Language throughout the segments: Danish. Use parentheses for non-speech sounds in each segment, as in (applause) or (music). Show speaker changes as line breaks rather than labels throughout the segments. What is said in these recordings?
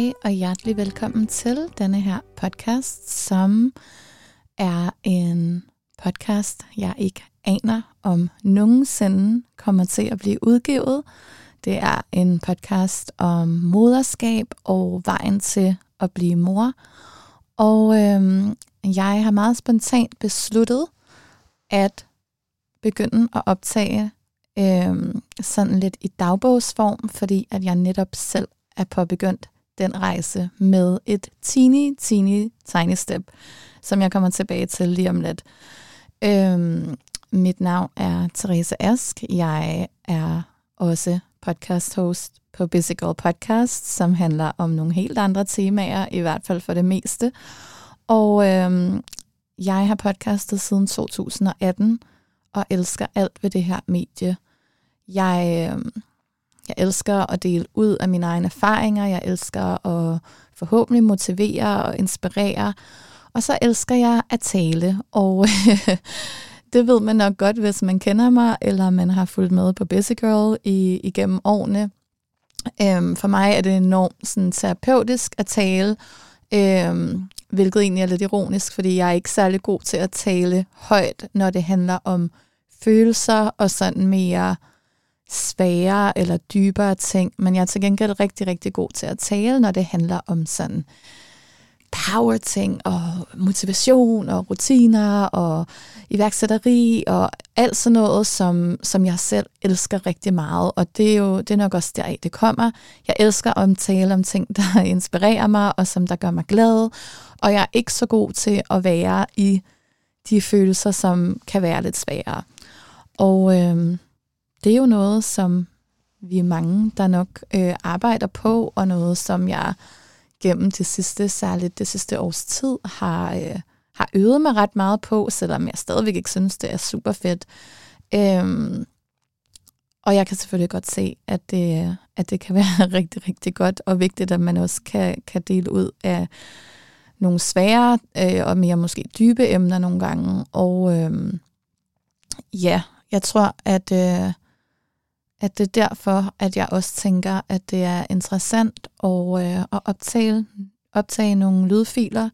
Hej og hjertelig velkommen til denne her podcast, som er en podcast, jeg ikke aner om nogensinde kommer til at blive udgivet. Det er en podcast om moderskab og vejen til at blive mor. Og øhm, jeg har meget spontant besluttet at begynde at optage øhm, sådan lidt i dagbogsform, fordi at jeg netop selv er påbegyndt den rejse med et teeny, teeny, tiny step, som jeg kommer tilbage til lige om lidt. Øhm, mit navn er Therese Ask. Jeg er også podcast host på Busy Girl Podcast, som handler om nogle helt andre temaer, i hvert fald for det meste. Og øhm, jeg har podcastet siden 2018, og elsker alt ved det her medie. Jeg... Øhm, jeg elsker at dele ud af mine egne erfaringer. Jeg elsker at forhåbentlig motivere og inspirere. Og så elsker jeg at tale. Og (laughs) det ved man nok godt, hvis man kender mig, eller man har fulgt med på Busy Girl i, igennem årene. Øhm, for mig er det enormt sådan, terapeutisk at tale, øhm, hvilket egentlig er lidt ironisk, fordi jeg er ikke særlig god til at tale højt, når det handler om følelser og sådan mere svære eller dybere ting, men jeg er til gengæld rigtig, rigtig god til at tale, når det handler om sådan power ting og motivation og rutiner og iværksætteri og alt sådan noget, som, som jeg selv elsker rigtig meget. Og det er jo det er nok også deraf, det kommer. Jeg elsker at tale om ting, der (laughs) inspirerer mig og som der gør mig glad. Og jeg er ikke så god til at være i de følelser, som kan være lidt svære. Og øhm, det er jo noget, som vi er mange, der nok øh, arbejder på, og noget, som jeg gennem det sidste, særligt det sidste års tid, har, øh, har øvet mig ret meget på, selvom jeg stadigvæk ikke synes, det er super fedt. Øhm, og jeg kan selvfølgelig godt se, at det, at det kan (laughs) være rigtig, rigtig godt og vigtigt, at man også kan, kan dele ud af nogle svære øh, og mere måske dybe emner nogle gange. Og øh, ja, jeg tror, at, øh, at det er derfor, at jeg også tænker, at det er interessant at, øh, at optage, optage nogle lydfiler,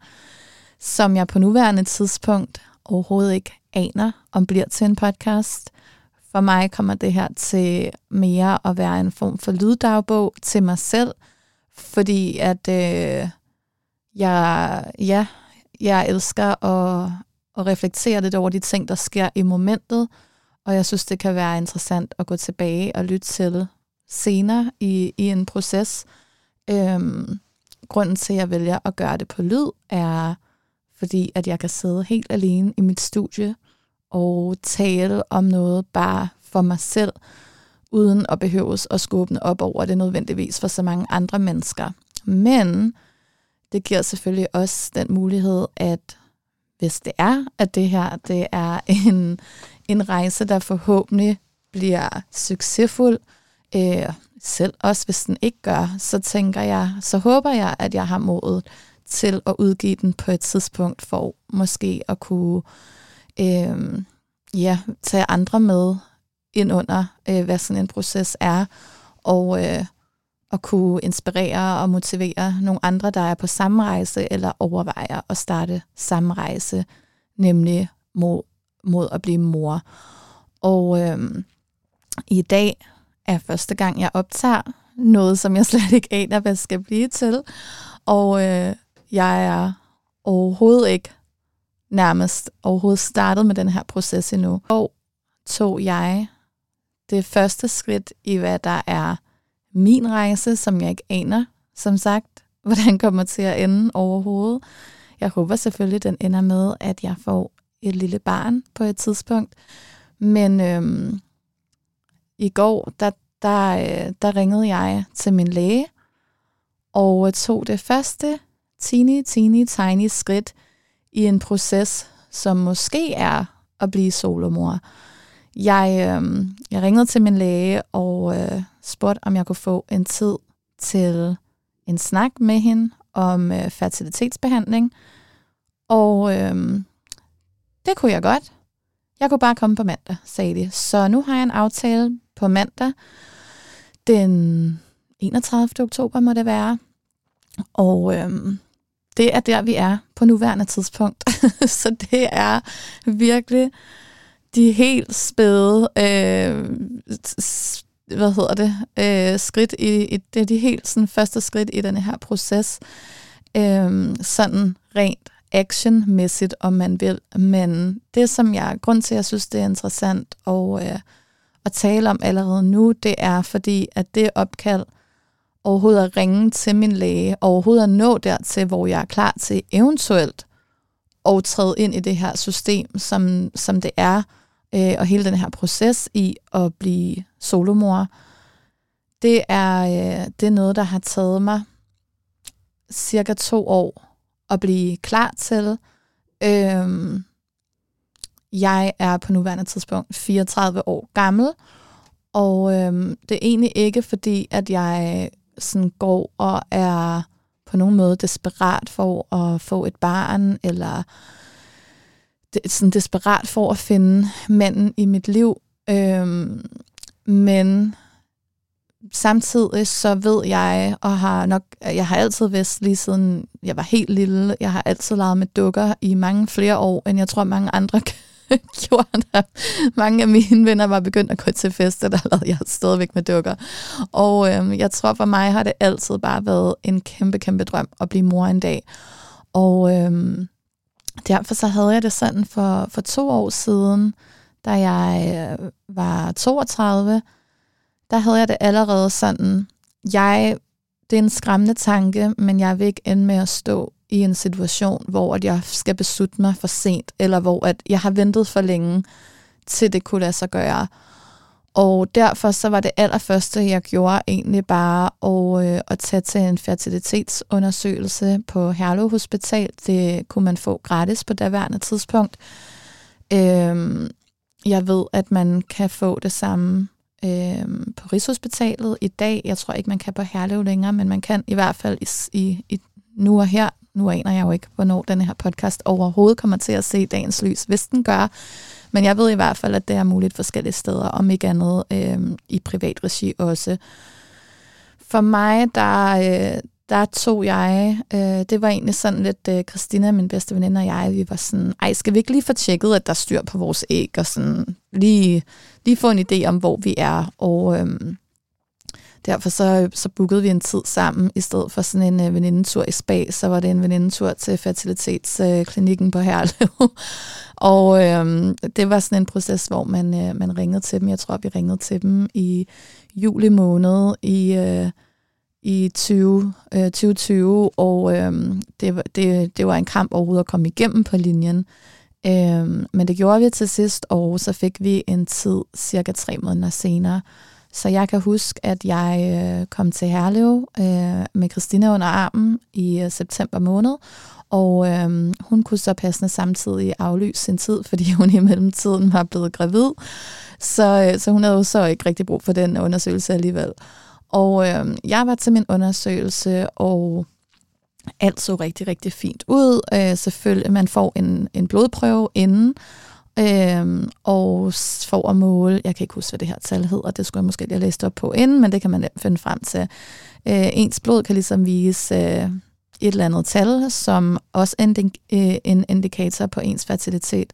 som jeg på nuværende tidspunkt overhovedet ikke aner, om bliver til en podcast. For mig kommer det her til mere at være en form for lyddagbog til mig selv, fordi at øh, jeg, ja, jeg elsker at, at reflektere lidt over de ting, der sker i momentet, og jeg synes, det kan være interessant at gå tilbage og lytte til senere i, i en proces. Øhm, grunden til, at jeg vælger at gøre det på lyd, er fordi, at jeg kan sidde helt alene i mit studie og tale om noget bare for mig selv, uden at behøves at skubbe op over det nødvendigvis for så mange andre mennesker. Men det giver selvfølgelig også den mulighed, at hvis det er, at det her det er en, en rejse, der forhåbentlig bliver succesfuld, øh, selv også hvis den ikke gør, så tænker jeg, så håber jeg, at jeg har modet til at udgive den på et tidspunkt, for måske at kunne øh, ja, tage andre med ind under, øh, hvad sådan en proces er, og øh, at kunne inspirere og motivere nogle andre, der er på samme rejse, eller overvejer at starte samme rejse, nemlig mod, mod at blive mor. Og øh, i dag er første gang, jeg optager noget, som jeg (laughs) slet ikke aner, hvad skal blive til. Og øh, jeg er overhovedet ikke nærmest overhovedet startet med den her proces endnu. Og tog jeg det første skridt i, hvad der er min rejse, som jeg ikke aner, som sagt, (laughs) hvordan kommer til at ende overhovedet. Jeg håber selvfølgelig, den ender med, at jeg får et lille barn på et tidspunkt. Men øhm, i går, der, der, øh, der ringede jeg til min læge, og øh, tog det første teeny, teeny, tiny skridt i en proces, som måske er at blive solomor. Jeg, øh, jeg ringede til min læge og øh, spurgte, om jeg kunne få en tid til en snak med hende om øh, fertilitetsbehandling. Og øh, det kunne jeg godt. Jeg kunne bare komme på mandag, sagde de. Så nu har jeg en aftale på mandag. Den 31. oktober må det være. Og øhm, det er der, vi er på nuværende tidspunkt. (laughs) så det er virkelig de helt spæde, øh, hvad hedder det, øh, skridt i, i, det er de helt sådan, første skridt i den her proces. Øh, sådan rent actionmæssigt, om man vil. Men det, som jeg, grund til, at jeg synes, det er interessant at, øh, at tale om allerede nu, det er fordi, at det opkald overhovedet at ringe til min læge, overhovedet at nå dertil, hvor jeg er klar til eventuelt at træde ind i det her system, som, som det er, øh, og hele den her proces i at blive solomor, det er, øh, det er noget, der har taget mig cirka to år at blive klar til. Øhm, jeg er på nuværende tidspunkt 34 år gammel, og øhm, det er egentlig ikke fordi, at jeg sådan går og er på nogen måde desperat for at få et barn, eller sådan desperat for at finde manden i mit liv. Øhm, men samtidig så ved jeg, og har nok, jeg har altid vidst lige siden jeg var helt lille, jeg har altid leget med dukker i mange flere år, end jeg tror mange andre (laughs) gjorde der. Mange af mine venner var begyndt at gå til fester, der lavede jeg stadigvæk med dukker. Og øhm, jeg tror for mig har det altid bare været en kæmpe, kæmpe drøm at blive mor en dag. Og øhm, derfor så havde jeg det sådan for, for to år siden, da jeg øh, var 32, der havde jeg det allerede sådan, jeg, det er en skræmmende tanke, men jeg vil ikke ende med at stå i en situation, hvor at jeg skal beslutte mig for sent, eller hvor at jeg har ventet for længe, til det kunne lade sig gøre. Og derfor så var det allerførste, jeg gjorde egentlig bare at, øh, at tage til en fertilitetsundersøgelse på Herlev Hospital. Det kunne man få gratis på daværende tidspunkt. Øh, jeg ved, at man kan få det samme øh, på Rigshospitalet i dag. Jeg tror ikke, man kan på Herlev længere, men man kan i hvert fald i, i, i nu og her nu aner jeg jo ikke, hvornår den her podcast overhovedet kommer til at se dagens lys, hvis den gør. Men jeg ved i hvert fald, at det er muligt forskellige steder, om ikke andet øh, i privat regi også. For mig, der, øh, der tog jeg, øh, det var egentlig sådan lidt, øh, Christina, min bedste veninde og jeg, vi var sådan, ej, skal vi ikke lige få tjekket, at der er styr på vores æg, og sådan lige, lige få en idé om, hvor vi er, og øh, derfor så, så bookede vi en tid sammen, i stedet for sådan en øh, venindetur i spa, så var det en venindetur til fertilitetsklinikken øh, på Herlev, (laughs) og øh, det var sådan en proces, hvor man, øh, man ringede til dem, jeg tror, vi ringede til dem i juli måned i... Øh, i 20, øh, 2020, og øh, det, det, det var en kamp overhovedet at komme igennem på linjen. Øh, men det gjorde vi til sidst, og så fik vi en tid cirka tre måneder senere. Så jeg kan huske, at jeg øh, kom til Herlev øh, med Christina under armen i øh, september måned, og øh, hun kunne så passende samtidig aflyse sin tid, fordi (laughs) hun i mellemtiden var blevet gravid. Så, øh, så hun havde jo så ikke rigtig brug for den undersøgelse alligevel. Og øh, jeg var til min undersøgelse, og alt så rigtig, rigtig fint ud. Øh, selvfølgelig, man får en, en blodprøve inden, øh, og får at måle, jeg kan ikke huske, hvad det her tal hedder, det skulle jeg måske lige have læst op på inden, men det kan man finde frem til. Øh, ens blod kan ligesom vise øh, et eller andet tal, som også er en, øh, en indikator på ens fertilitet.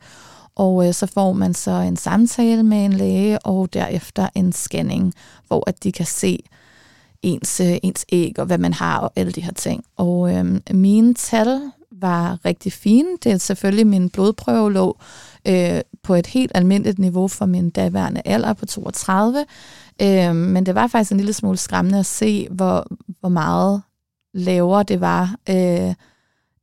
Og øh, så får man så en samtale med en læge, og derefter en scanning, hvor at de kan se, øh, ens øh, ens æg og hvad man har og alle de her ting. Og øh, mine tal var rigtig fine. Det er selvfølgelig min blodprøve lå øh, på et helt almindeligt niveau for min daværende alder på 32. Øh, men det var faktisk en lille smule skræmmende at se, hvor, hvor meget lavere det var, øh,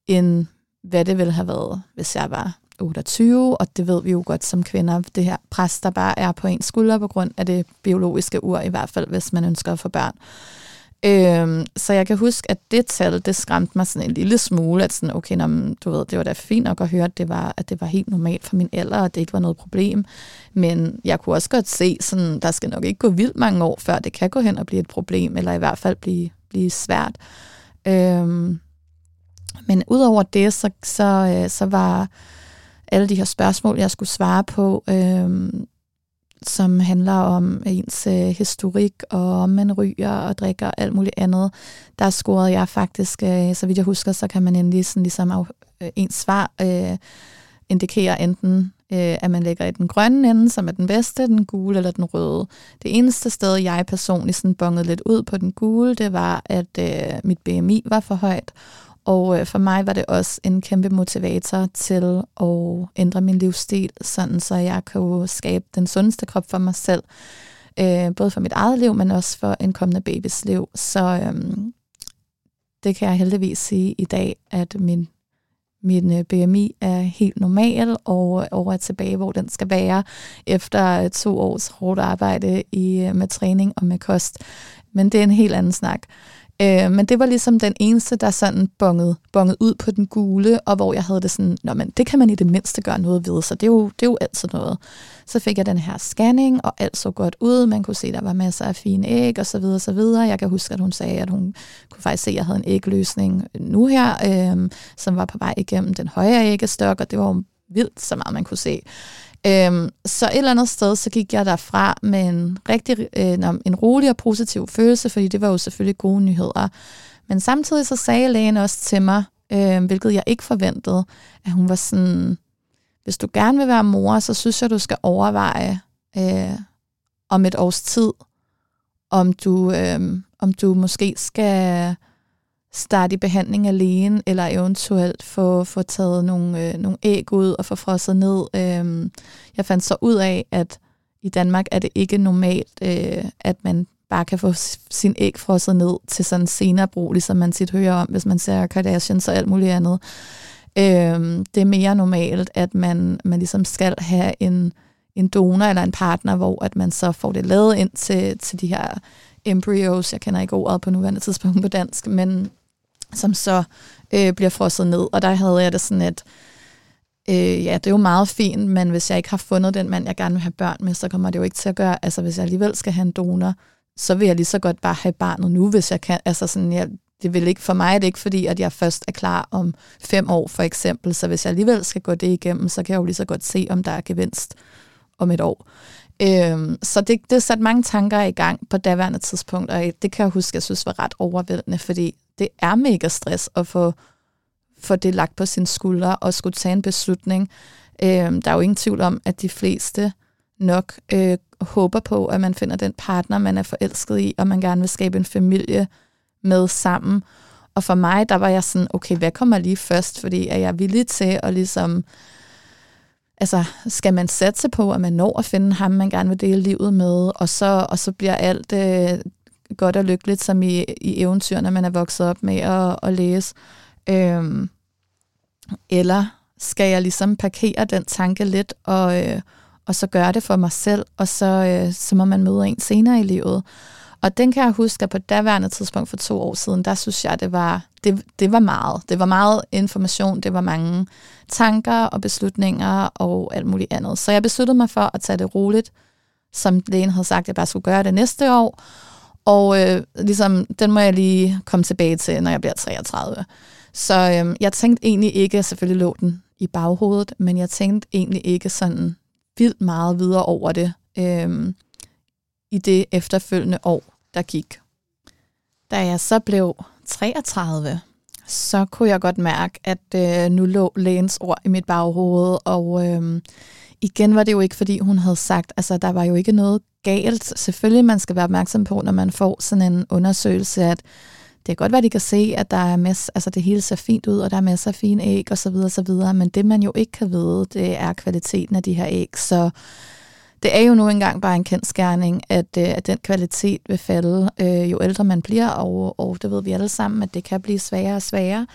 end hvad det ville have været, hvis jeg var 28, og det ved vi jo godt som kvinder, det her pres, der bare er på ens skulder på grund af det biologiske ur, i hvert fald hvis man ønsker at få børn. Øhm, så jeg kan huske, at det tal, det skræmte mig sådan en lille smule, at sådan, okay, når, du ved, det var da fint nok at høre, at det, var, at det var helt normalt for min alder, og at det ikke var noget problem. Men jeg kunne også godt se, sådan, der skal nok ikke gå vildt mange år, før det kan gå hen og blive et problem, eller i hvert fald blive, blive svært. Øhm, men udover det, så, så, øh, så var alle de her spørgsmål, jeg skulle svare på, øh, som handler om ens øh, historik, og om man ryger og drikker og alt muligt andet, der scorede jeg faktisk, øh, så vidt jeg husker, så kan man endelig sådan ligesom af, øh, ens svar øh, indikere enten, øh, at man lægger i den grønne ende, som er den bedste, den gule eller den røde. Det eneste sted, jeg personligt sådan bongede lidt ud på den gule, det var, at øh, mit BMI var for højt, og øh, for mig var det også en kæmpe motivator til at ændre min livsstil, sådan så jeg kunne skabe den sundeste krop for mig selv. Øh, både for mit eget liv, men også for en kommende babys liv. Så øhm, det kan jeg heldigvis sige i dag, at min, min øh, BMI er helt normal, og over tilbage, hvor den skal være, efter øh, to års hårdt arbejde i, øh, med træning og med kost. Men det er en helt anden snak. Øh, men det var ligesom den eneste, der sådan bongede, bongede ud på den gule, og hvor jeg havde det sådan, Nå, men det kan man i det mindste gøre noget ved, så det er jo, det er jo altid noget. Så fik jeg den her scanning, og alt så godt ud. Man kunne se, at der var masser af fine æg, og så videre, og så videre. Jeg kan huske, at hun sagde, at hun kunne faktisk se, at jeg havde en ægløsning nu her, øh, som var på vej igennem den højre æggestok, og det var jo vildt så meget, man kunne se. Øhm, så et eller andet sted, så gik jeg derfra med en rigtig øh, en rolig og positiv følelse, fordi det var jo selvfølgelig gode nyheder. Men samtidig så sagde lægen også til mig, øh, hvilket jeg ikke forventede, at hun var sådan, hvis du gerne vil være mor, så synes jeg, du skal overveje øh, om et års tid, om du, øh, om du måske skal starte i behandling alene, eller eventuelt få, få taget nogle, øh, nogle æg ud og få frosset ned. Øh, jeg fandt så ud af, at i Danmark er det ikke normalt, øh, at man bare kan få sin æg frosset ned til sådan senere brug, ligesom man tit hører om, hvis man ser Kardashians og alt muligt andet. Øh, det er mere normalt, at man, man ligesom skal have en, en donor eller en partner, hvor at man så får det lavet ind til, til de her embryos, jeg kender ikke ordet på nuværende tidspunkt på dansk, men som så øh, bliver frosset ned. Og der havde jeg det sådan, at øh, ja, det er jo meget fint, men hvis jeg ikke har fundet den mand, jeg gerne vil have børn med, så kommer det jo ikke til at gøre, altså hvis jeg alligevel skal have en donor, så vil jeg lige så godt bare have barnet nu, hvis jeg kan, altså sådan, jeg, det vil ikke, for mig er det ikke fordi, at jeg først er klar om fem år for eksempel, så hvis jeg alligevel skal gå det igennem, så kan jeg jo lige så godt se, om der er gevinst om et år. Øhm, så det, det satte mange tanker i gang på daværende tidspunkt, og det kan jeg huske, jeg synes var ret overvældende, fordi det er mega stress at få, få det lagt på sine skuldre og skulle tage en beslutning. Øhm, der er jo ingen tvivl om, at de fleste nok øh, håber på, at man finder den partner, man er forelsket i, og man gerne vil skabe en familie med sammen. Og for mig, der var jeg sådan, okay, hvad kommer lige først? Fordi er jeg villig til at ligesom altså, skal man satse på, at man når at finde ham, man gerne vil dele livet med, og så, og så bliver alt øh, godt og lykkeligt, som i, i eventyrene, man er vokset op med at, at læse. Øhm, eller skal jeg ligesom parkere den tanke lidt, og, øh, og så gøre det for mig selv, og så, øh, så må man møde en senere i livet. Og den kan jeg huske, at på daværende tidspunkt for to år siden, der synes jeg, det var, det, det var meget. Det var meget information, det var mange tanker og beslutninger og alt muligt andet. Så jeg besluttede mig for at tage det roligt, som lægen havde sagt, at jeg bare skulle gøre det næste år. Og øh, ligesom, den må jeg lige komme tilbage til, når jeg bliver 33. Så øh, jeg tænkte egentlig ikke, selvfølgelig lå den i baghovedet, men jeg tænkte egentlig ikke sådan vildt meget videre over det. Øh, i det efterfølgende år, der gik. Da jeg så blev 33, så kunne jeg godt mærke, at øh, nu lå lægens ord i mit baghoved, og øh, igen var det jo ikke, fordi hun havde sagt, altså der var jo ikke noget galt. Selvfølgelig man skal være opmærksom på, når man får sådan en undersøgelse, at det kan godt være, at de kan se, at der er masser, altså det hele ser fint ud, og der er masser af fine æg osv. osv., men det man jo ikke kan vide, det er kvaliteten af de her æg. Så det er jo nu engang bare en kendskærning, at, øh, at den kvalitet vil falde, øh, jo ældre man bliver, og, og det ved vi alle sammen, at det kan blive sværere og sværere.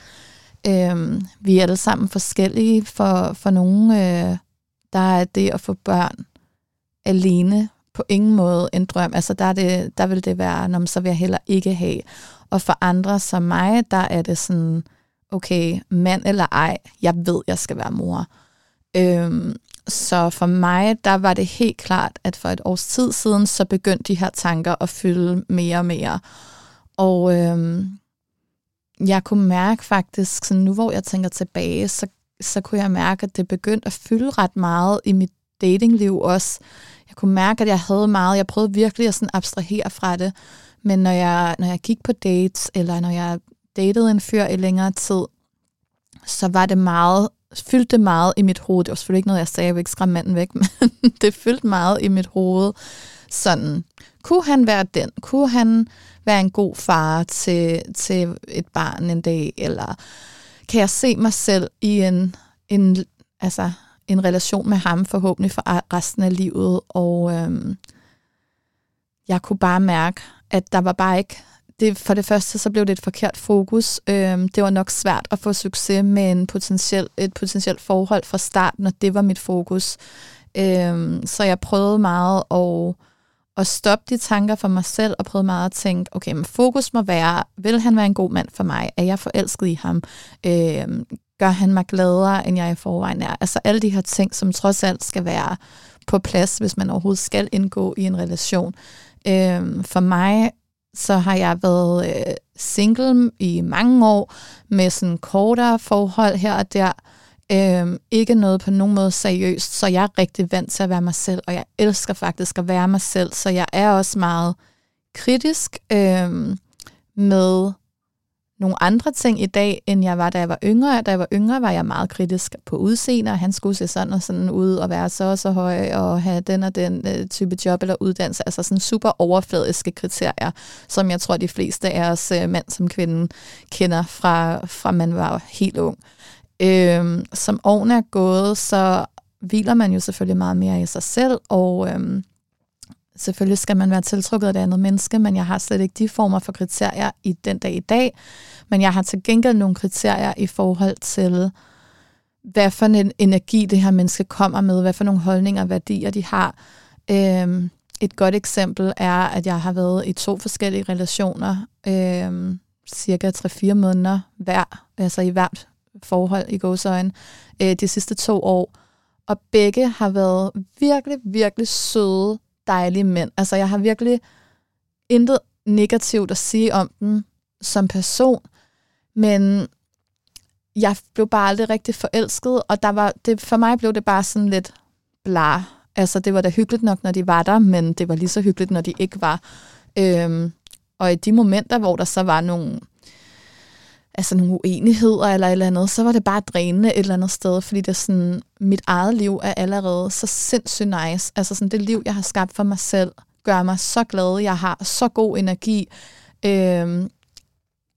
Øh, vi er alle sammen forskellige. For, for nogen, øh, der er det at få børn alene på ingen måde en drøm. Altså der, er det, der vil det være, når man så vil jeg heller ikke have. Og for andre som mig, der er det sådan, okay, mand eller ej, jeg ved, jeg skal være mor. Øhm, så for mig, der var det helt klart, at for et års tid siden, så begyndte de her tanker at fylde mere og mere. Og øhm, jeg kunne mærke faktisk, så nu hvor jeg tænker tilbage, så, så kunne jeg mærke, at det begyndte at fylde ret meget i mit datingliv også. Jeg kunne mærke, at jeg havde meget, jeg prøvede virkelig at sådan abstrahere fra det, men når jeg, når jeg gik på dates, eller når jeg datede en fyr i længere tid, så var det meget fyldte meget i mit hoved. Det var selvfølgelig ikke noget, jeg sagde, jeg vil ikke skræmme manden væk, (laughs) men det fyldte meget i mit hoved. Sådan, kunne han være den? Kunne han være en god far til, til et barn en dag? Eller kan jeg se mig selv i en, en, altså, en relation med ham forhåbentlig for resten af livet? Og øhm, jeg kunne bare mærke, at der var bare ikke det, for det første så blev det et forkert fokus. Øhm, det var nok svært at få succes med en potentiel, et potentielt forhold fra starten, og det var mit fokus. Øhm, så jeg prøvede meget at, at stoppe de tanker for mig selv, og prøvede meget at tænke, okay, men fokus må være, vil han være en god mand for mig? Er jeg forelsket i ham? Øhm, gør han mig gladere, end jeg i forvejen er? Altså alle de her ting, som trods alt skal være på plads, hvis man overhovedet skal indgå i en relation. Øhm, for mig så har jeg været øh, single i mange år med sådan kortere forhold her og der. Øhm, ikke noget på nogen måde seriøst, så jeg er rigtig vant til at være mig selv, og jeg elsker faktisk at være mig selv, så jeg er også meget kritisk øhm, med nogle andre ting i dag, end jeg var, da jeg var yngre. Da jeg var yngre, var jeg meget kritisk på udseende, og han skulle se sådan og sådan ud, og være så og så høj, og have den og den øh, type job eller uddannelse. Altså sådan super overfladiske kriterier, som jeg tror, de fleste af os, øh, mand som kvinde, kender fra, fra man var helt ung. Øhm, som årene er gået, så hviler man jo selvfølgelig meget mere i sig selv, og øhm, selvfølgelig skal man være tiltrukket af det andet menneske, men jeg har slet ikke de former for kriterier i den dag i dag. Men jeg har til gengæld nogle kriterier i forhold til, hvad for en energi det her menneske kommer med, hvad for nogle holdninger og værdier de har. Øhm, et godt eksempel er, at jeg har været i to forskellige relationer, øhm, cirka 3-4 måneder hver, altså i hvert forhold i gåsøjne, øh, de sidste to år. Og begge har været virkelig, virkelig søde, dejlige mænd. Altså, jeg har virkelig intet negativt at sige om dem som person, men jeg blev bare aldrig rigtig forelsket, og der var, det, for mig blev det bare sådan lidt bla. Altså, det var da hyggeligt nok, når de var der, men det var lige så hyggeligt, når de ikke var. Øhm, og i de momenter, hvor der så var nogle, altså nogle uenigheder eller et eller andet, så var det bare drænende et eller andet sted, fordi det er sådan, mit eget liv er allerede så sindssygt nice. Altså sådan det liv, jeg har skabt for mig selv, gør mig så glad. Jeg har så god energi, øh,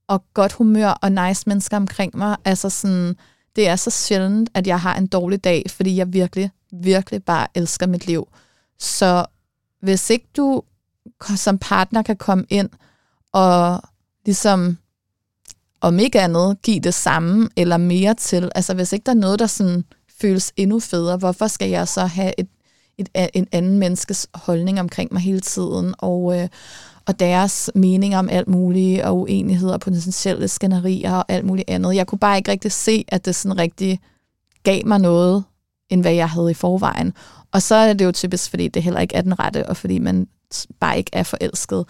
og godt humør og nice mennesker omkring mig. Altså sådan, det er så sjældent, at jeg har en dårlig dag, fordi jeg virkelig, virkelig bare elsker mit liv. Så hvis ikke du som partner kan komme ind og ligesom om ikke andet give det samme eller mere til. Altså hvis ikke der er noget, der sådan føles endnu federe, hvorfor skal jeg så have et, et, en anden menneskes holdning omkring mig hele tiden, og, øh, og deres mening om alt muligt, og uenigheder og potentielle skænderier og alt muligt andet. Jeg kunne bare ikke rigtig se, at det sådan rigtig gav mig noget, end hvad jeg havde i forvejen. Og så er det jo typisk, fordi det heller ikke er den rette, og fordi man bare ikke er forelsket.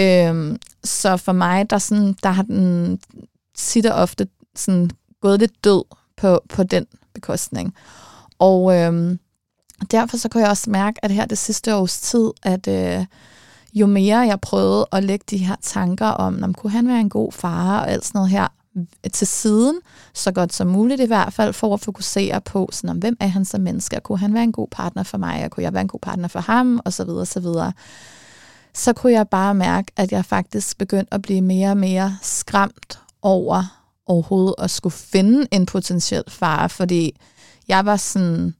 Øhm, så for mig, der, sådan, der har den tit og ofte sådan, gået lidt død på, på den bekostning. Og øhm, derfor så kunne jeg også mærke, at her det sidste års tid, at øh, jo mere jeg prøvede at lægge de her tanker om, om kunne han være en god far? og alt sådan noget her øh, til siden, så godt som muligt i hvert fald, for at fokusere på, sådan, om, hvem er han som menneske, kunne han være en god partner for mig, og kunne jeg være en god partner for ham, og så videre, og så videre så kunne jeg bare mærke, at jeg faktisk begyndte at blive mere og mere skræmt over overhovedet at skulle finde en potentiel far, fordi jeg var sådan,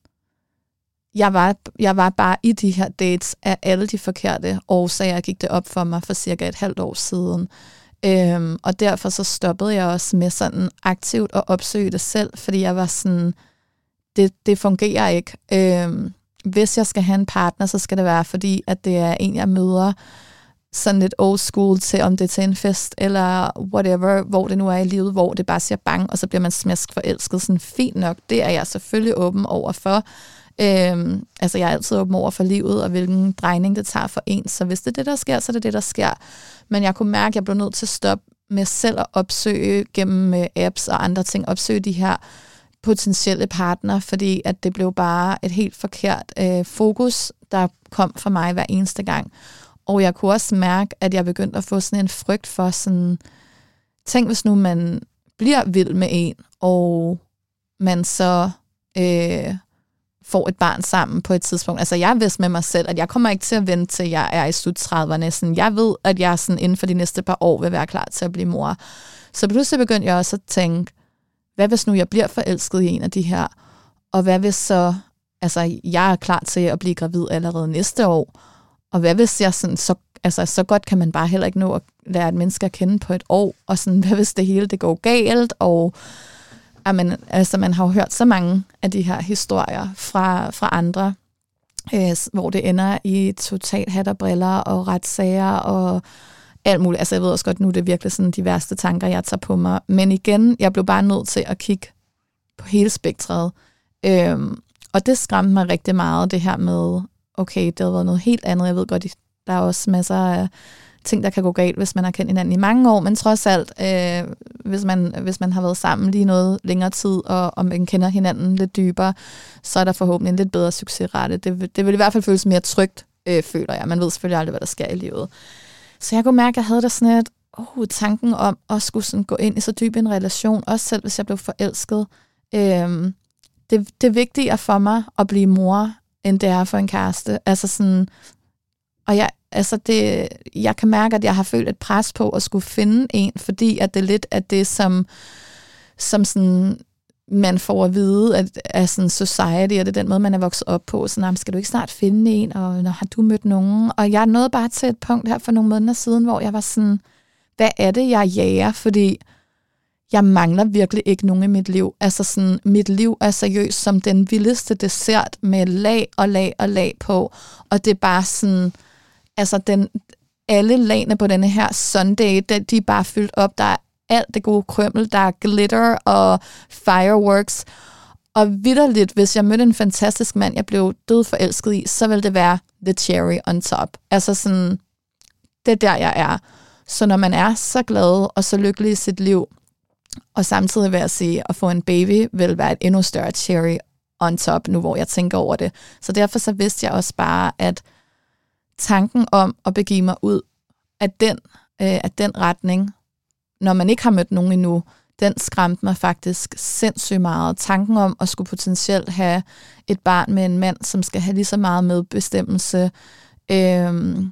jeg var, jeg var bare i de her dates af alle de forkerte årsager, gik det op for mig for cirka et halvt år siden. Øhm, og derfor så stoppede jeg også med sådan aktivt at opsøge det selv, fordi jeg var sådan, det, det fungerer ikke. Øhm, hvis jeg skal have en partner, så skal det være, fordi at det er en, jeg møder sådan lidt old school til, om det er til en fest, eller whatever, hvor det nu er i livet, hvor det bare siger bang, og så bliver man smask forelsket. Sådan fint nok, det er jeg selvfølgelig åben over for. Øhm, altså jeg er altid åben over for livet, og hvilken drejning det tager for en. Så hvis det er det, der sker, så er det det, der sker. Men jeg kunne mærke, at jeg blev nødt til at stoppe med selv at opsøge gennem øh, apps og andre ting, opsøge de her potentielle partner, fordi at det blev bare et helt forkert øh, fokus, der kom for mig hver eneste gang. Og jeg kunne også mærke, at jeg begyndte at få sådan en frygt for sådan, tænk hvis nu man bliver vild med en, og man så øh, får et barn sammen på et tidspunkt. Altså jeg vidste med mig selv, at jeg kommer ikke til at vente til jeg er i slut 30'erne. Sådan, jeg ved, at jeg sådan inden for de næste par år vil være klar til at blive mor. Så pludselig begyndte jeg også at tænke, hvad hvis nu jeg bliver forelsket i en af de her, og hvad hvis så, altså jeg er klar til at blive gravid allerede næste år, og hvad hvis jeg sådan, så, altså så godt kan man bare heller ikke nå at lære et menneske at kende på et år, og sådan, hvad hvis det hele det går galt, og amen, altså man har jo hørt så mange af de her historier fra, fra andre, øh, hvor det ender i total hat og briller og retssager og alt muligt. Altså jeg ved også godt, nu det er virkelig sådan de værste tanker, jeg tager på mig. Men igen, jeg blev bare nødt til at kigge på hele spektret. Øhm, og det skræmte mig rigtig meget, det her med, okay, det har været noget helt andet. Jeg ved godt, der er også masser af ting, der kan gå galt, hvis man har kendt hinanden i mange år, men trods alt, øh, hvis, man, hvis man har været sammen lige noget længere tid, og, og man kender hinanden lidt dybere, så er der forhåbentlig en lidt bedre succesrate. Det, det vil i hvert fald føles mere trygt, øh, føler jeg. Man ved selvfølgelig aldrig, hvad der sker i livet. Så jeg kunne mærke, at jeg havde der sådan et, oh, tanken om at skulle sådan gå ind i så dyb en relation, også selv hvis jeg blev forelsket. Øhm, det, det er vigtigere for mig at blive mor, end det er for en kæreste. Altså sådan, og jeg, altså det, jeg kan mærke, at jeg har følt et pres på at skulle finde en, fordi at det lidt at det, som, som sådan man får at vide at, af sådan society, og det er den måde, man er vokset op på. Så skal du ikke snart finde en, og når har du mødt nogen? Og jeg nåede bare til et punkt her for nogle måneder siden, hvor jeg var sådan, hvad er det, jeg jager? Fordi jeg mangler virkelig ikke nogen i mit liv. Altså sådan, mit liv er seriøst som den vildeste dessert med lag og lag og lag på. Og det er bare sådan, altså den, alle lagene på denne her Sunday, de er bare fyldt op. Der er alt det gode krømmel, der er glitter og fireworks. Og vidderligt, hvis jeg mødte en fantastisk mand, jeg blev død forelsket i, så ville det være the cherry on top. Altså sådan, det er der, jeg er. Så når man er så glad og så lykkelig i sit liv, og samtidig vil jeg sige, at få en baby vil være et endnu større cherry on top, nu hvor jeg tænker over det. Så derfor så vidste jeg også bare, at tanken om at begive mig ud af den, øh, af den retning, når man ikke har mødt nogen endnu, den skræmte mig faktisk sindssygt meget. Tanken om at skulle potentielt have et barn med en mand, som skal have lige så meget medbestemmelse, øh,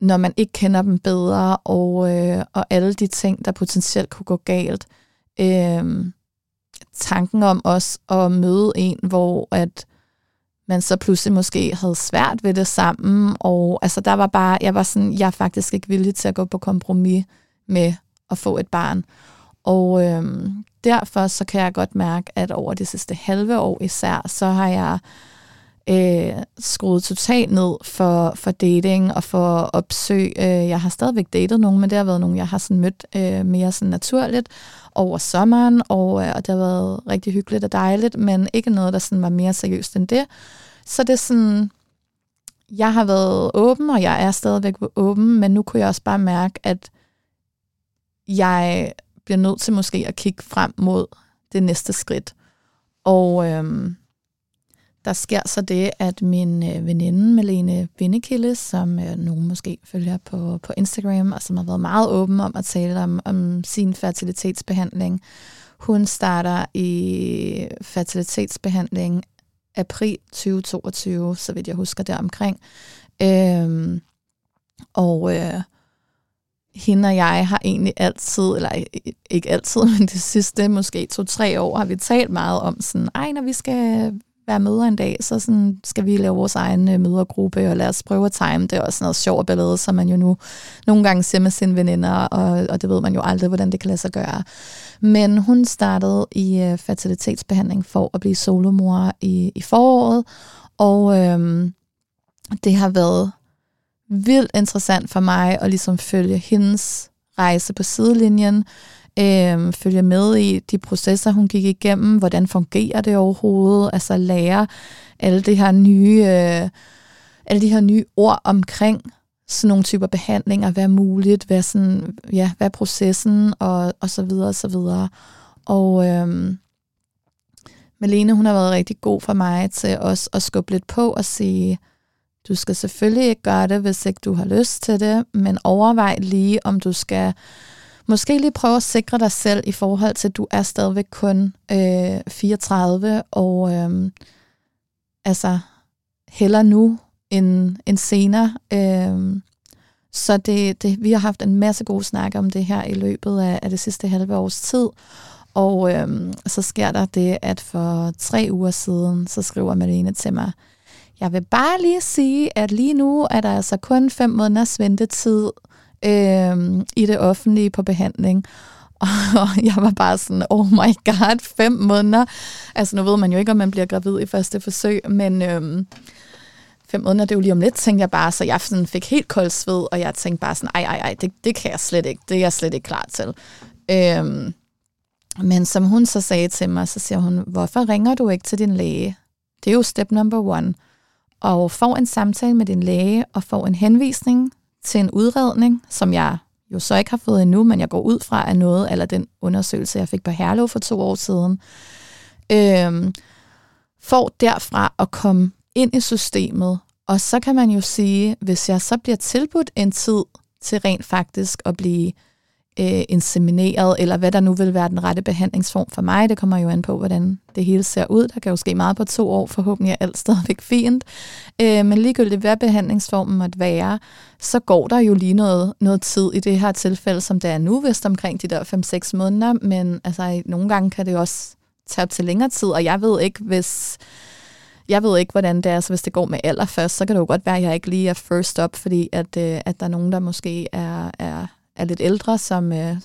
når man ikke kender dem bedre, og, øh, og alle de ting, der potentielt kunne gå galt. Øh, tanken om også at møde en, hvor at man så pludselig måske havde svært ved det sammen, og altså der var bare, jeg var sådan, jeg er faktisk ikke villig til at gå på kompromis med at få et barn. Og øhm, derfor så kan jeg godt mærke, at over det sidste halve år især, så har jeg øh, skruet totalt ned for, for dating og for opsøg. Øh, jeg har stadigvæk datet nogen, men det har været nogen, jeg har sådan mødt øh, mere sådan naturligt over sommeren, og, øh, og det har været rigtig hyggeligt og dejligt, men ikke noget, der sådan var mere seriøst end det. Så det er sådan, jeg har været åben, og jeg er stadigvæk åben, men nu kunne jeg også bare mærke, at jeg bliver nødt til måske at kigge frem mod det næste skridt. Og øhm, der sker så det, at min øh, veninde Malene Vindekilde, som øh, nogen måske følger på, på Instagram, og som har været meget åben om at tale om, om sin fertilitetsbehandling, hun starter i fertilitetsbehandling april 2022, så vidt jeg husker deromkring. Øhm, og øh, hende og jeg har egentlig altid, eller ikke altid, (laughs) men det sidste måske to-tre år, har vi talt meget om sådan, ej, når vi skal være møder en dag, så sådan, skal vi lave vores egen øh, mødergruppe, og lad os prøve at time. Det er også noget sjovt billede, som man jo nu nogle gange ser med sine veninder, og, og det ved man jo aldrig, hvordan det kan lade sig gøre. Men hun startede i øh, fertilitetsbehandling for at blive solomor i, i foråret, og øhm, det har været vildt interessant for mig at ligesom følge hendes rejse på sidelinjen, øh, følge med i de processer, hun gik igennem, hvordan fungerer det overhovedet, altså lære alle de her nye, øh, alle de her nye ord omkring sådan nogle typer behandlinger, hvad er muligt, hvad er, sådan, ja, hvad er processen, og, og så videre, og så videre. Og øhm, Malene, hun har været rigtig god for mig til også at skubbe lidt på og sige, du skal selvfølgelig ikke gøre det, hvis ikke du har lyst til det, men overvej lige, om du skal måske lige prøve at sikre dig selv i forhold til, at du er stadigvæk kun øh, 34, og øh, altså heller nu end, end senere. Øh, så det, det, vi har haft en masse gode snakke om det her i løbet af, af det sidste halve års tid, og øhm, så sker der det, at for tre uger siden, så skriver Malene til mig, jeg vil bare lige sige, at lige nu er der altså kun fem måneders ventetid øh, i det offentlige på behandling. (laughs) Og jeg var bare sådan, oh my god, fem måneder. Altså nu ved man jo ikke, om man bliver gravid i første forsøg, men øh, fem måneder, det er jo lige om lidt, tænkte jeg bare. Så jeg sådan fik helt kold sved, og jeg tænkte bare sådan, ej, ej, ej, det, det kan jeg slet ikke. Det er jeg slet ikke klar til. Øh, men som hun så sagde til mig, så siger hun, hvorfor ringer du ikke til din læge? Det er jo step number one og får en samtale med din læge og får en henvisning til en udredning, som jeg jo så ikke har fået endnu, men jeg går ud fra af noget, eller den undersøgelse, jeg fik på Herlev for to år siden, øhm, får derfra at komme ind i systemet. Og så kan man jo sige, hvis jeg så bliver tilbudt en tid til rent faktisk at blive øh, insemineret, eller hvad der nu vil være den rette behandlingsform for mig. Det kommer jo an på, hvordan det hele ser ud. Der kan jo ske meget på to år, forhåbentlig er alt stadigvæk fint. Øh, men ligegyldigt hvad behandlingsformen måtte være, så går der jo lige noget, noget tid i det her tilfælde, som det er nu, vist omkring de der 5-6 måneder, men altså, nogle gange kan det også tage op til længere tid, og jeg ved ikke, hvis... Jeg ved ikke, hvordan det er, så hvis det går med alder først, så kan det jo godt være, at jeg ikke lige er first up, fordi at, øh, at der er nogen, der måske er, er er lidt ældre, som øh,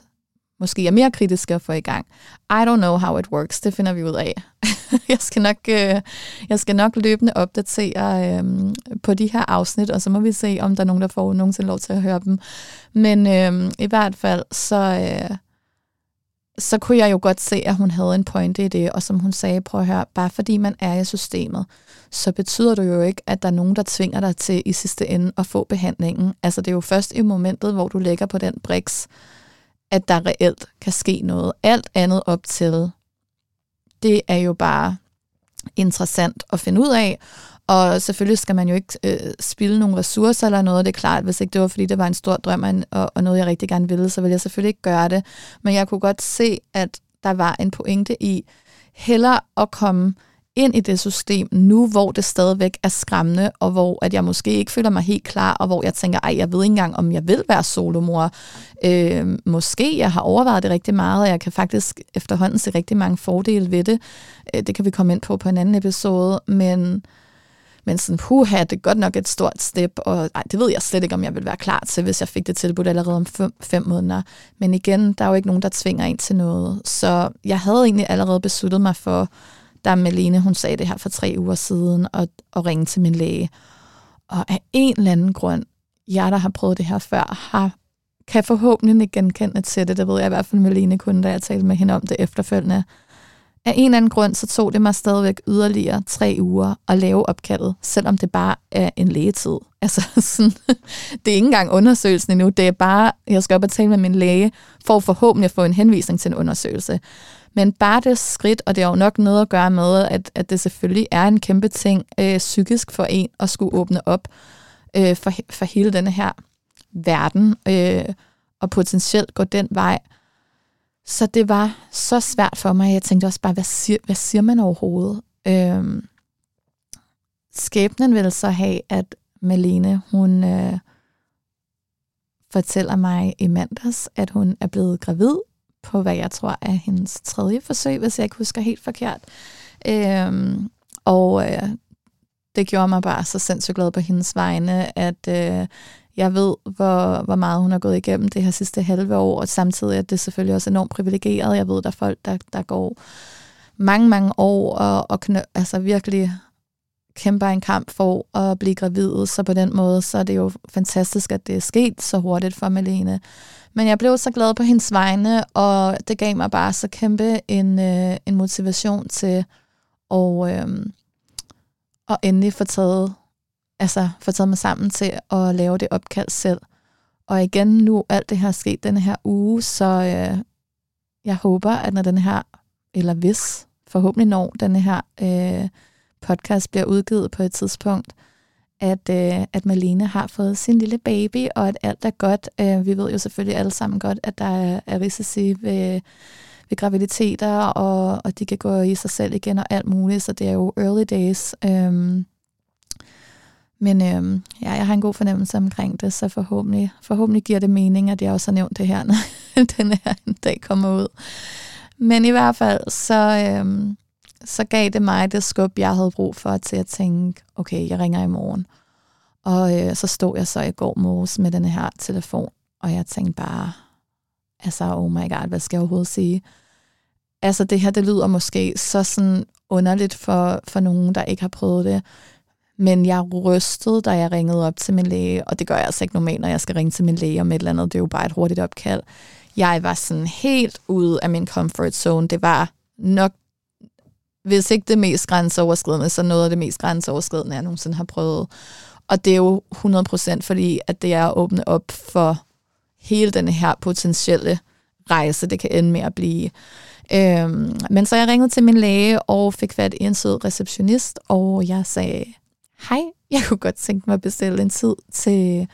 måske er mere kritiske at få i gang. I don't know how it works. Det finder vi ud af. (laughs) jeg, skal nok, øh, jeg skal nok løbende opdatere øh, på de her afsnit, og så må vi se, om der er nogen, der får nogensinde lov til at høre dem. Men øh, i hvert fald, så, øh, så kunne jeg jo godt se, at hun havde en pointe i det, og som hun sagde, prøv at høre, bare fordi man er i systemet, så betyder det jo ikke, at der er nogen, der tvinger dig til i sidste ende at få behandlingen. Altså det er jo først i momentet, hvor du lægger på den briks, at der reelt kan ske noget. Alt andet op til, det er jo bare interessant at finde ud af. Og selvfølgelig skal man jo ikke øh, spille nogle ressourcer eller noget. Det er klart, hvis ikke det var, fordi det var en stor drøm og, og noget, jeg rigtig gerne ville, så ville jeg selvfølgelig ikke gøre det. Men jeg kunne godt se, at der var en pointe i heller at komme ind i det system nu, hvor det stadigvæk er skræmmende, og hvor at jeg måske ikke føler mig helt klar, og hvor jeg tænker, ej, jeg ved ikke engang, om jeg vil være solomor. Øh, måske jeg har overvejet det rigtig meget, og jeg kan faktisk efterhånden se rigtig mange fordele ved det. Øh, det kan vi komme ind på på en anden episode, men men sådan, puha, det er godt nok et stort step, og ej, det ved jeg slet ikke, om jeg vil være klar til, hvis jeg fik det tilbudt allerede om fem, fem måneder. Men igen, der er jo ikke nogen, der tvinger ind til noget. Så jeg havde egentlig allerede besluttet mig for, da Malene, hun sagde det her for tre uger siden, og, og ringe til min læge. Og af en eller anden grund, jeg der har prøvet det her før, har, kan forhåbentlig ikke genkende til det. Det ved jeg i hvert fald, Malene kunne, da jeg talte med hende om det efterfølgende. Af en eller anden grund, så tog det mig stadigvæk yderligere tre uger at lave opkaldet, selvom det bare er en lægetid. (laughs) Altså, sådan, det er ikke engang undersøgelsen endnu, det er bare, jeg skal op og tale med min læge, for forhåbentlig at få en henvisning til en undersøgelse. Men bare det skridt, og det har jo nok noget at gøre med, at, at det selvfølgelig er en kæmpe ting øh, psykisk for en at skulle åbne op øh, for, for hele denne her verden, øh, og potentielt gå den vej. Så det var så svært for mig. Jeg tænkte også bare, hvad siger, hvad siger man overhovedet? Øh, skæbnen vil så have, at Malene, hun øh, fortæller mig i mandags, at hun er blevet gravid på, hvad jeg tror er hendes tredje forsøg, hvis jeg ikke husker helt forkert. Øhm, og øh, det gjorde mig bare så sindssygt glad på hendes vegne, at øh, jeg ved, hvor, hvor meget hun har gået igennem det her sidste halve år, og samtidig er det selvfølgelig også enormt privilegeret. Jeg ved, der er folk, der, der går mange, mange år og, og knø, altså virkelig kæmper en kamp for at blive gravid, så på den måde, så er det jo fantastisk, at det er sket så hurtigt for Malene. Men jeg blev så glad på hendes vegne, og det gav mig bare så kæmpe en, øh, en motivation til at, øh, at endelig få taget, altså, få taget mig sammen til at lave det opkald selv. Og igen, nu alt det her er sket denne her uge, så øh, jeg håber, at når den her, eller hvis, forhåbentlig når denne her øh, podcast bliver udgivet på et tidspunkt, at, øh, at Malene har fået sin lille baby, og at alt er godt. Øh, vi ved jo selvfølgelig alle sammen godt, at der er, er risici ved, ved graviditeter, og, og de kan gå i sig selv igen og alt muligt, så det er jo early days. Øh, men øh, ja, jeg har en god fornemmelse omkring det, så forhåbentlig, forhåbentlig giver det mening, at jeg også har nævnt det her, (laughs) når den her dag kommer ud. Men i hvert fald, så, øh, så gav det mig det skub, jeg havde brug for til at tænke, okay, jeg ringer i morgen. Og øh, så stod jeg så i går morges med den her telefon, og jeg tænkte bare, altså, oh my god, hvad skal jeg overhovedet sige? Altså, det her, det lyder måske så sådan underligt for, for nogen, der ikke har prøvet det, men jeg rystede, da jeg ringede op til min læge, og det gør jeg altså ikke normalt, når jeg skal ringe til min læge om et eller andet. Det er jo bare et hurtigt opkald. Jeg var sådan helt ude af min comfort zone. Det var nok hvis ikke det mest grænseoverskridende, så noget af det mest grænseoverskridende, jeg nogensinde har prøvet. Og det er jo 100% fordi, at det er at åbne op for hele den her potentielle rejse, det kan ende med at blive. Øhm, men så jeg ringede til min læge og fik fat i en sød receptionist, og jeg sagde, hej, jeg kunne godt tænke mig at bestille en tid til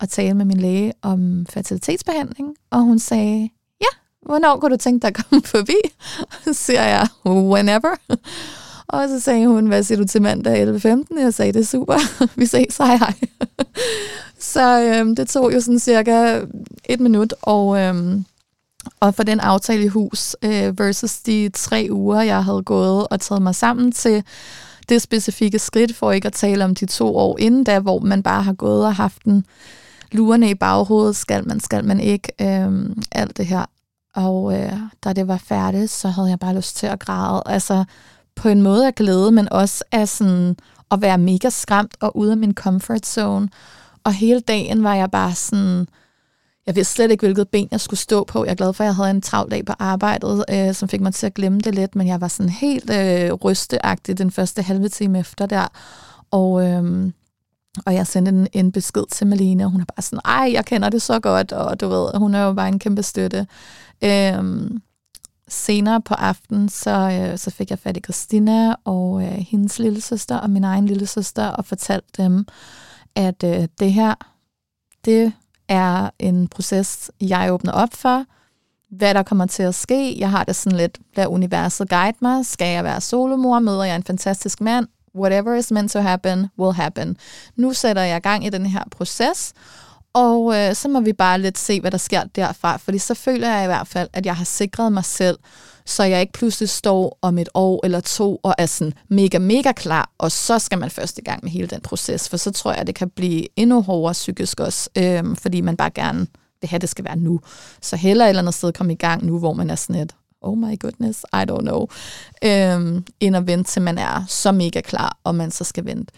at tale med min læge om fertilitetsbehandling. Og hun sagde, hvornår kunne du tænke dig at komme (laughs) forbi? Så siger jeg, whenever. Og så sagde hun, hvad siger du til mandag 11.15? Jeg sagde, det er super, (laughs) vi ses, hej hej. så øhm, det tog jo sådan cirka et minut, og, øhm, og for den aftale i hus øh, versus de tre uger, jeg havde gået og taget mig sammen til det specifikke skridt, for ikke at tale om de to år inden da, hvor man bare har gået og haft den lurende i baghovedet, skal man, skal man ikke, øhm, alt det her. Og øh, da det var færdigt, så havde jeg bare lyst til at græde. Altså på en måde af glæde, men også af sådan at være mega skræmt og ude af min comfort zone. Og hele dagen var jeg bare sådan, jeg vidste slet ikke, hvilket ben jeg skulle stå på. Jeg er glad for, at jeg havde en travl dag på arbejdet, øh, som fik mig til at glemme det lidt, men jeg var sådan helt øh, rysteagtig den første halve time efter der. Og, øh, og jeg sendte en, en besked til Malene, og hun er bare sådan, ej, jeg kender det så godt, og du ved, hun er jo bare en kæmpe støtte. Øhm, senere på aftenen, så, øh, så fik jeg fat i Christina og øh, hendes lille søster og min egen lille søster og fortalte dem, at øh, det her, det er en proces, jeg åbner op for. Hvad der kommer til at ske. Jeg har det sådan lidt, lad universet guide mig. Skal jeg være solomor? Møder jeg en fantastisk mand? Whatever is meant to happen, will happen. Nu sætter jeg gang i den her proces, og øh, så må vi bare lidt se, hvad der sker derfra, fordi så føler jeg i hvert fald, at jeg har sikret mig selv, så jeg ikke pludselig står om et år eller to og er sådan mega, mega klar, og så skal man først i gang med hele den proces, for så tror jeg, at det kan blive endnu hårdere psykisk også, øh, fordi man bare gerne vil have, at det skal være nu. Så heller et eller andet sted komme i gang nu, hvor man er sådan et, oh my goodness, I don't know, øhm, end at vente til man er så mega klar, og man så skal vente.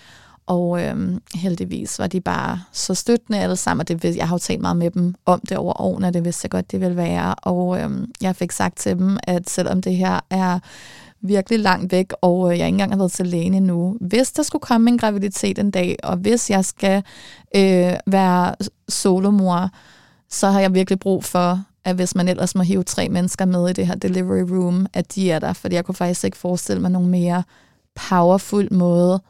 Og øhm, heldigvis var de bare så støttende alle sammen, og det, jeg har jo talt meget med dem om det over årene, det vidste jeg godt, det ville være. Og øhm, jeg fik sagt til dem, at selvom det her er virkelig langt væk, og øh, jeg ikke engang har været til lægen endnu, hvis der skulle komme en graviditet en dag, og hvis jeg skal øh, være solomor, så har jeg virkelig brug for, at hvis man ellers må hive tre mennesker med i det her delivery room, at de er der, fordi jeg kunne faktisk ikke forestille mig nogen mere powerful måde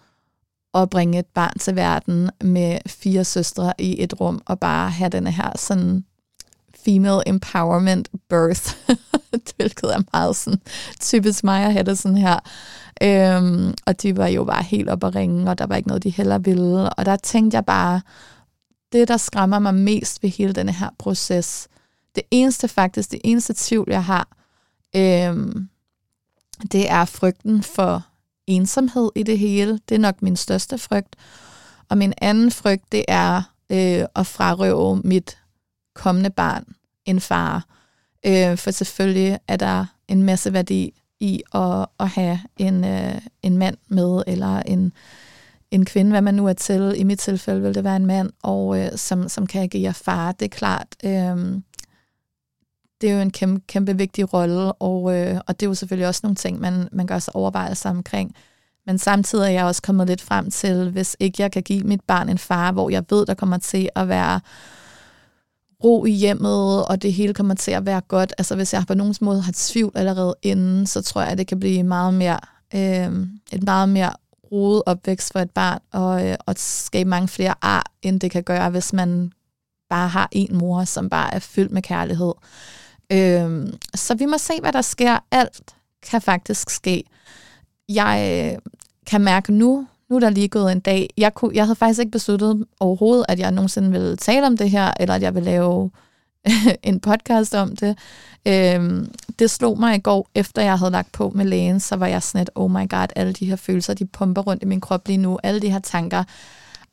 at bringe et barn til verden med fire søstre i et rum, og bare have denne her sådan female empowerment birth, (laughs) hvilket er meget sådan typisk mig at have det sådan her. Øhm, og de var jo bare helt op at ringe, og der var ikke noget, de heller ville. Og der tænkte jeg bare, det der skræmmer mig mest ved hele denne her proces, det eneste faktisk, det eneste tvivl, jeg har, øhm, det er frygten for ensomhed i det hele. Det er nok min største frygt. Og min anden frygt, det er øh, at frarøve mit kommende barn en far. Øh, for selvfølgelig er der en masse værdi i at, at have en, øh, en mand med, eller en, en kvinde, hvad man nu er til. I mit tilfælde vil det være en mand, og øh, som, som kan agere far. Det er klart, øh, det er jo en kæmpe, kæmpe vigtig rolle, og, øh, og det er jo selvfølgelig også nogle ting, man, man gør sig overvejelser omkring. Men samtidig er jeg også kommet lidt frem til, hvis ikke jeg kan give mit barn en far, hvor jeg ved, der kommer til at være ro i hjemmet, og det hele kommer til at være godt. Altså hvis jeg på nogen måde har tvivl allerede inden, så tror jeg, at det kan blive meget mere, øh, et meget mere rodet opvækst for et barn, og, øh, og skabe mange flere ar, end det kan gøre, hvis man bare har en mor, som bare er fyldt med kærlighed. Øh, så vi må se, hvad der sker. Alt kan faktisk ske. Jeg øh, kan mærke nu, nu er der lige gået en dag, jeg, kunne, jeg havde faktisk ikke besluttet overhovedet, at jeg nogensinde ville tale om det her, eller at jeg ville lave (laughs) en podcast om det. Øhm, det slog mig i går, efter jeg havde lagt på med lægen, så var jeg sådan et, oh my god, alle de her følelser, de pumper rundt i min krop lige nu, alle de her tanker,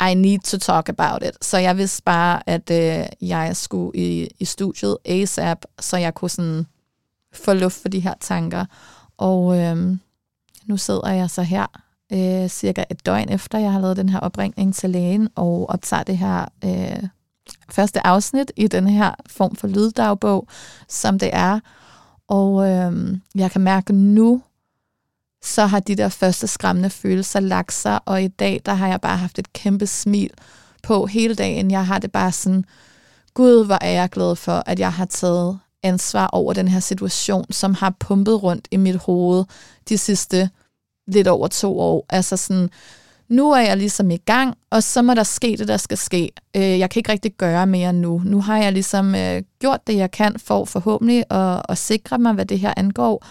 i need to talk about it. Så jeg vidste bare, at øh, jeg skulle i, i studiet ASAP, så jeg kunne sådan få luft for de her tanker. Og øh, nu sidder jeg så her øh, cirka et døgn efter, jeg har lavet den her opringning til lægen, og optager det her øh, første afsnit i den her form for lyddagbog, som det er. Og øh, jeg kan mærke nu, så har de der første skræmmende følelser lagt sig, og i dag, der har jeg bare haft et kæmpe smil på hele dagen. Jeg har det bare sådan, gud, hvor er jeg glad for, at jeg har taget ansvar over den her situation, som har pumpet rundt i mit hoved de sidste lidt over to år. Altså sådan, nu er jeg ligesom i gang, og så må der ske det, der skal ske. Øh, jeg kan ikke rigtig gøre mere nu. Nu har jeg ligesom øh, gjort det, jeg kan for forhåbentlig at, at sikre mig, hvad det her angår.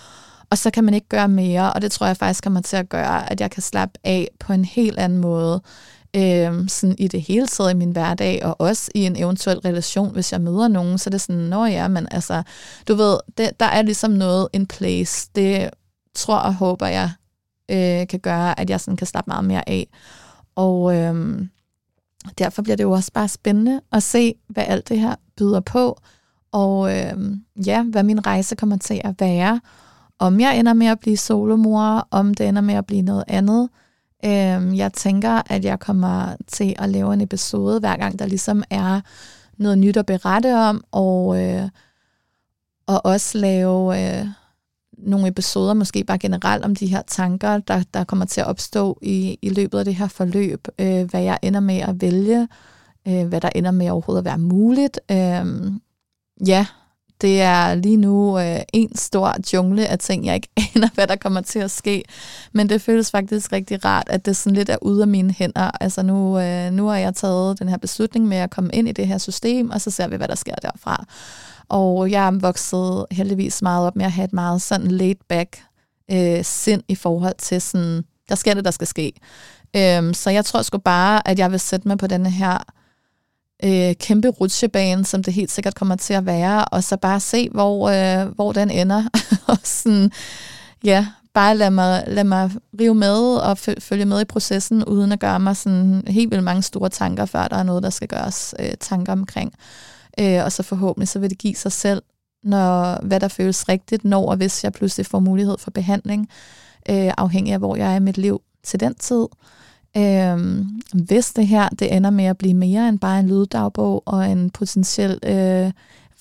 Og så kan man ikke gøre mere, og det tror jeg faktisk kommer til at gøre, at jeg kan slappe af på en helt anden måde, øh, sådan i det hele taget i min hverdag, og også i en eventuel relation, hvis jeg møder nogen, så det er sådan, nå ja, men altså, du ved, det, der er ligesom noget in place. Det tror og håber jeg øh, kan gøre, at jeg sådan kan slappe meget mere af. Og øh, derfor bliver det jo også bare spændende at se, hvad alt det her byder på, og øh, ja, hvad min rejse kommer til at være. Om jeg ender med at blive solomor, om det ender med at blive noget andet. Øh, jeg tænker, at jeg kommer til at lave en episode, hver gang der ligesom er noget nyt at berette om, og, øh, og også lave... Øh, nogle episoder, måske bare generelt om de her tanker, der, der kommer til at opstå i, i løbet af det her forløb, øh, hvad jeg ender med at vælge, øh, hvad der ender med overhovedet at være muligt. Øh, ja, det er lige nu øh, en stor jungle af ting, jeg ikke (laughs) aner, hvad der kommer til at ske. Men det føles faktisk rigtig rart, at det sådan lidt er ude af mine hænder. Altså nu, øh, nu har jeg taget den her beslutning med at komme ind i det her system, og så ser vi, hvad der sker derfra. Og jeg er vokset heldigvis meget op med at have et meget sådan laid back øh, sind i forhold til sådan, der sker det, der skal ske. Øhm, så jeg tror sgu bare, at jeg vil sætte mig på denne her øh, kæmpe rutsjebane, som det helt sikkert kommer til at være, og så bare se, hvor, øh, hvor den ender. (laughs) og sådan, ja, bare lad mig, lad mig rive med og følge med i processen, uden at gøre mig sådan helt vildt mange store tanker, før der er noget, der skal gøres øh, tanker omkring. Øh, og så forhåbentlig, så vil det give sig selv, når, hvad der føles rigtigt, når og hvis jeg pludselig får mulighed for behandling, øh, afhængig af, hvor jeg er i mit liv til den tid. Øh, hvis det her det ender med at blive mere end bare en lyddagbog og en potentiel øh,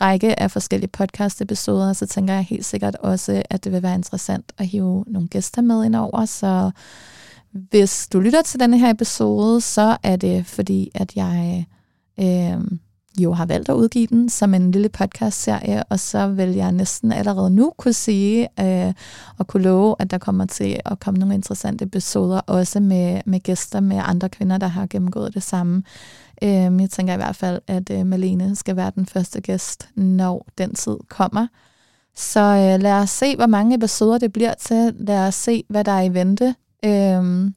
række af forskellige podcast-episoder, så tænker jeg helt sikkert også, at det vil være interessant at hive nogle gæster med ind over. Så hvis du lytter til denne her episode, så er det fordi, at jeg øh, jo har valgt at udgive den som en lille podcast-serie, og så vil jeg næsten allerede nu kunne sige øh, og kunne love, at der kommer til at komme nogle interessante episoder, også med, med gæster med andre kvinder, der har gennemgået det samme. Øh, jeg tænker i hvert fald, at øh, Malene skal være den første gæst, når den tid kommer. Så øh, lad os se, hvor mange episoder det bliver til. Lad os se, hvad der er i vente. Øh,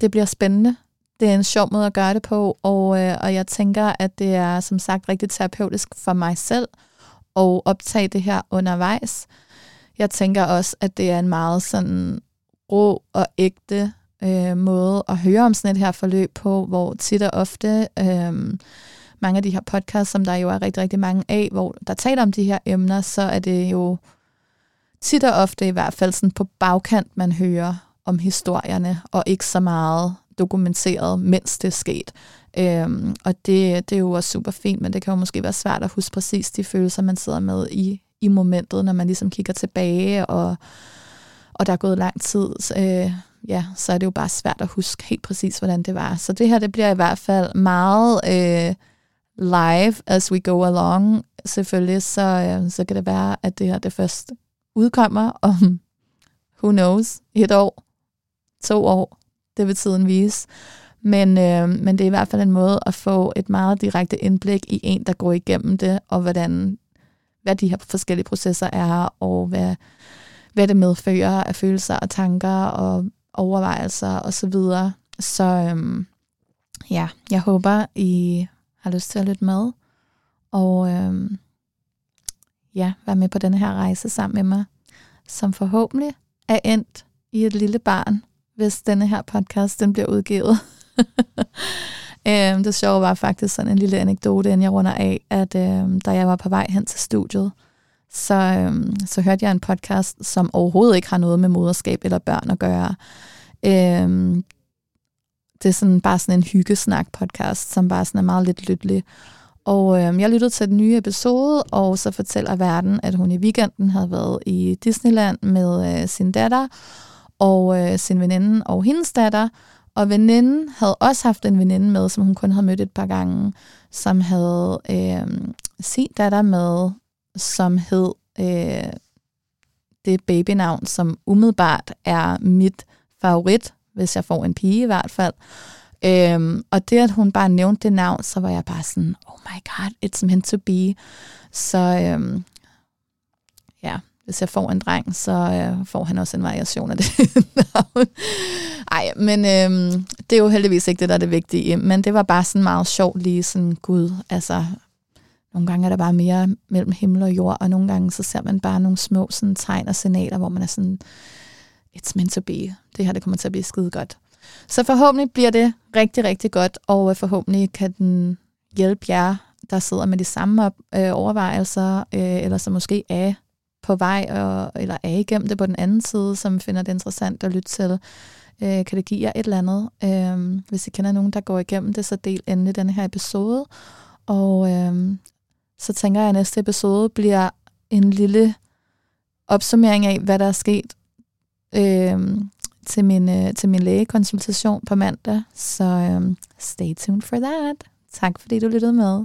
det bliver spændende det er en sjov måde at gøre det på, og, øh, og jeg tænker, at det er som sagt rigtig terapeutisk for mig selv at optage det her undervejs. Jeg tænker også, at det er en meget sådan rå og ægte øh, måde at høre om sådan et her forløb på, hvor tit og ofte øh, mange af de her podcasts, som der jo er rigtig, rigtig mange af, hvor der taler om de her emner, så er det jo tit og ofte i hvert fald sådan på bagkant, man hører om historierne, og ikke så meget dokumenteret, mens det er sket. Øhm, og det, det er jo også super fint, men det kan jo måske være svært at huske præcis de følelser, man sidder med i, i momentet, når man ligesom kigger tilbage, og, og der er gået lang tid. Øh, ja, så er det jo bare svært at huske helt præcis, hvordan det var. Så det her, det bliver i hvert fald meget øh, live as we go along. Selvfølgelig, så, øh, så kan det være, at det her det først udkommer om, who knows, et år, to år, det vil tiden vise. Men, øh, men det er i hvert fald en måde at få et meget direkte indblik i en, der går igennem det, og hvordan, hvad de her forskellige processer er, og hvad, hvad det medfører af følelser og tanker og overvejelser osv. Så, videre. så øhm, ja, jeg håber, I har lyst til at lytte med, og øhm, ja, være med på den her rejse sammen med mig, som forhåbentlig er endt i et lille barn, hvis denne her podcast den bliver udgivet. (laughs) øhm, det sjove var faktisk sådan en lille anekdote, inden jeg runder af, at øhm, da jeg var på vej hen til studiet, så, øhm, så hørte jeg en podcast, som overhovedet ikke har noget med moderskab eller børn at gøre. Øhm, det er sådan bare sådan en hyggesnak-podcast, som bare sådan er meget lidt lyttelig. Og øhm, jeg lyttede til den nye episode, og så fortæller verden, at hun i weekenden havde været i Disneyland med øh, sin datter, og øh, sin veninde og hendes datter. Og veninden havde også haft en veninde med, som hun kun havde mødt et par gange, som havde øh, sin datter med, som hed øh, det babynavn, som umiddelbart er mit favorit, hvis jeg får en pige i hvert fald. Øhm, og det, at hun bare nævnte det navn, så var jeg bare sådan, oh my god, it's meant to be. Så øhm, ja, hvis jeg får en dreng, så øh, får han også en variation af det (laughs) navn. Ej, men øh, det er jo heldigvis ikke det, der er det vigtige. Men det var bare sådan meget sjovt lige sådan, gud, altså, nogle gange er der bare mere mellem himmel og jord, og nogle gange så ser man bare nogle små sådan, tegn og signaler, hvor man er sådan, it's meant to be. Det her, det kommer til at blive skide godt. Så forhåbentlig bliver det rigtig, rigtig godt, og øh, forhåbentlig kan den hjælpe jer, der sidder med de samme op, øh, overvejelser, øh, eller så måske er på vej og, eller er igennem det på den anden side, som finder det interessant at lytte til. Øh, kan det give jer et eller andet? Øh, hvis I kender nogen, der går igennem det, så del endelig den her episode. Og øh, så tænker jeg, at næste episode bliver en lille opsummering af, hvad der er sket øh, til, min, øh, til min lægekonsultation på mandag. Så øh, stay tuned for that. Tak fordi du lyttede med.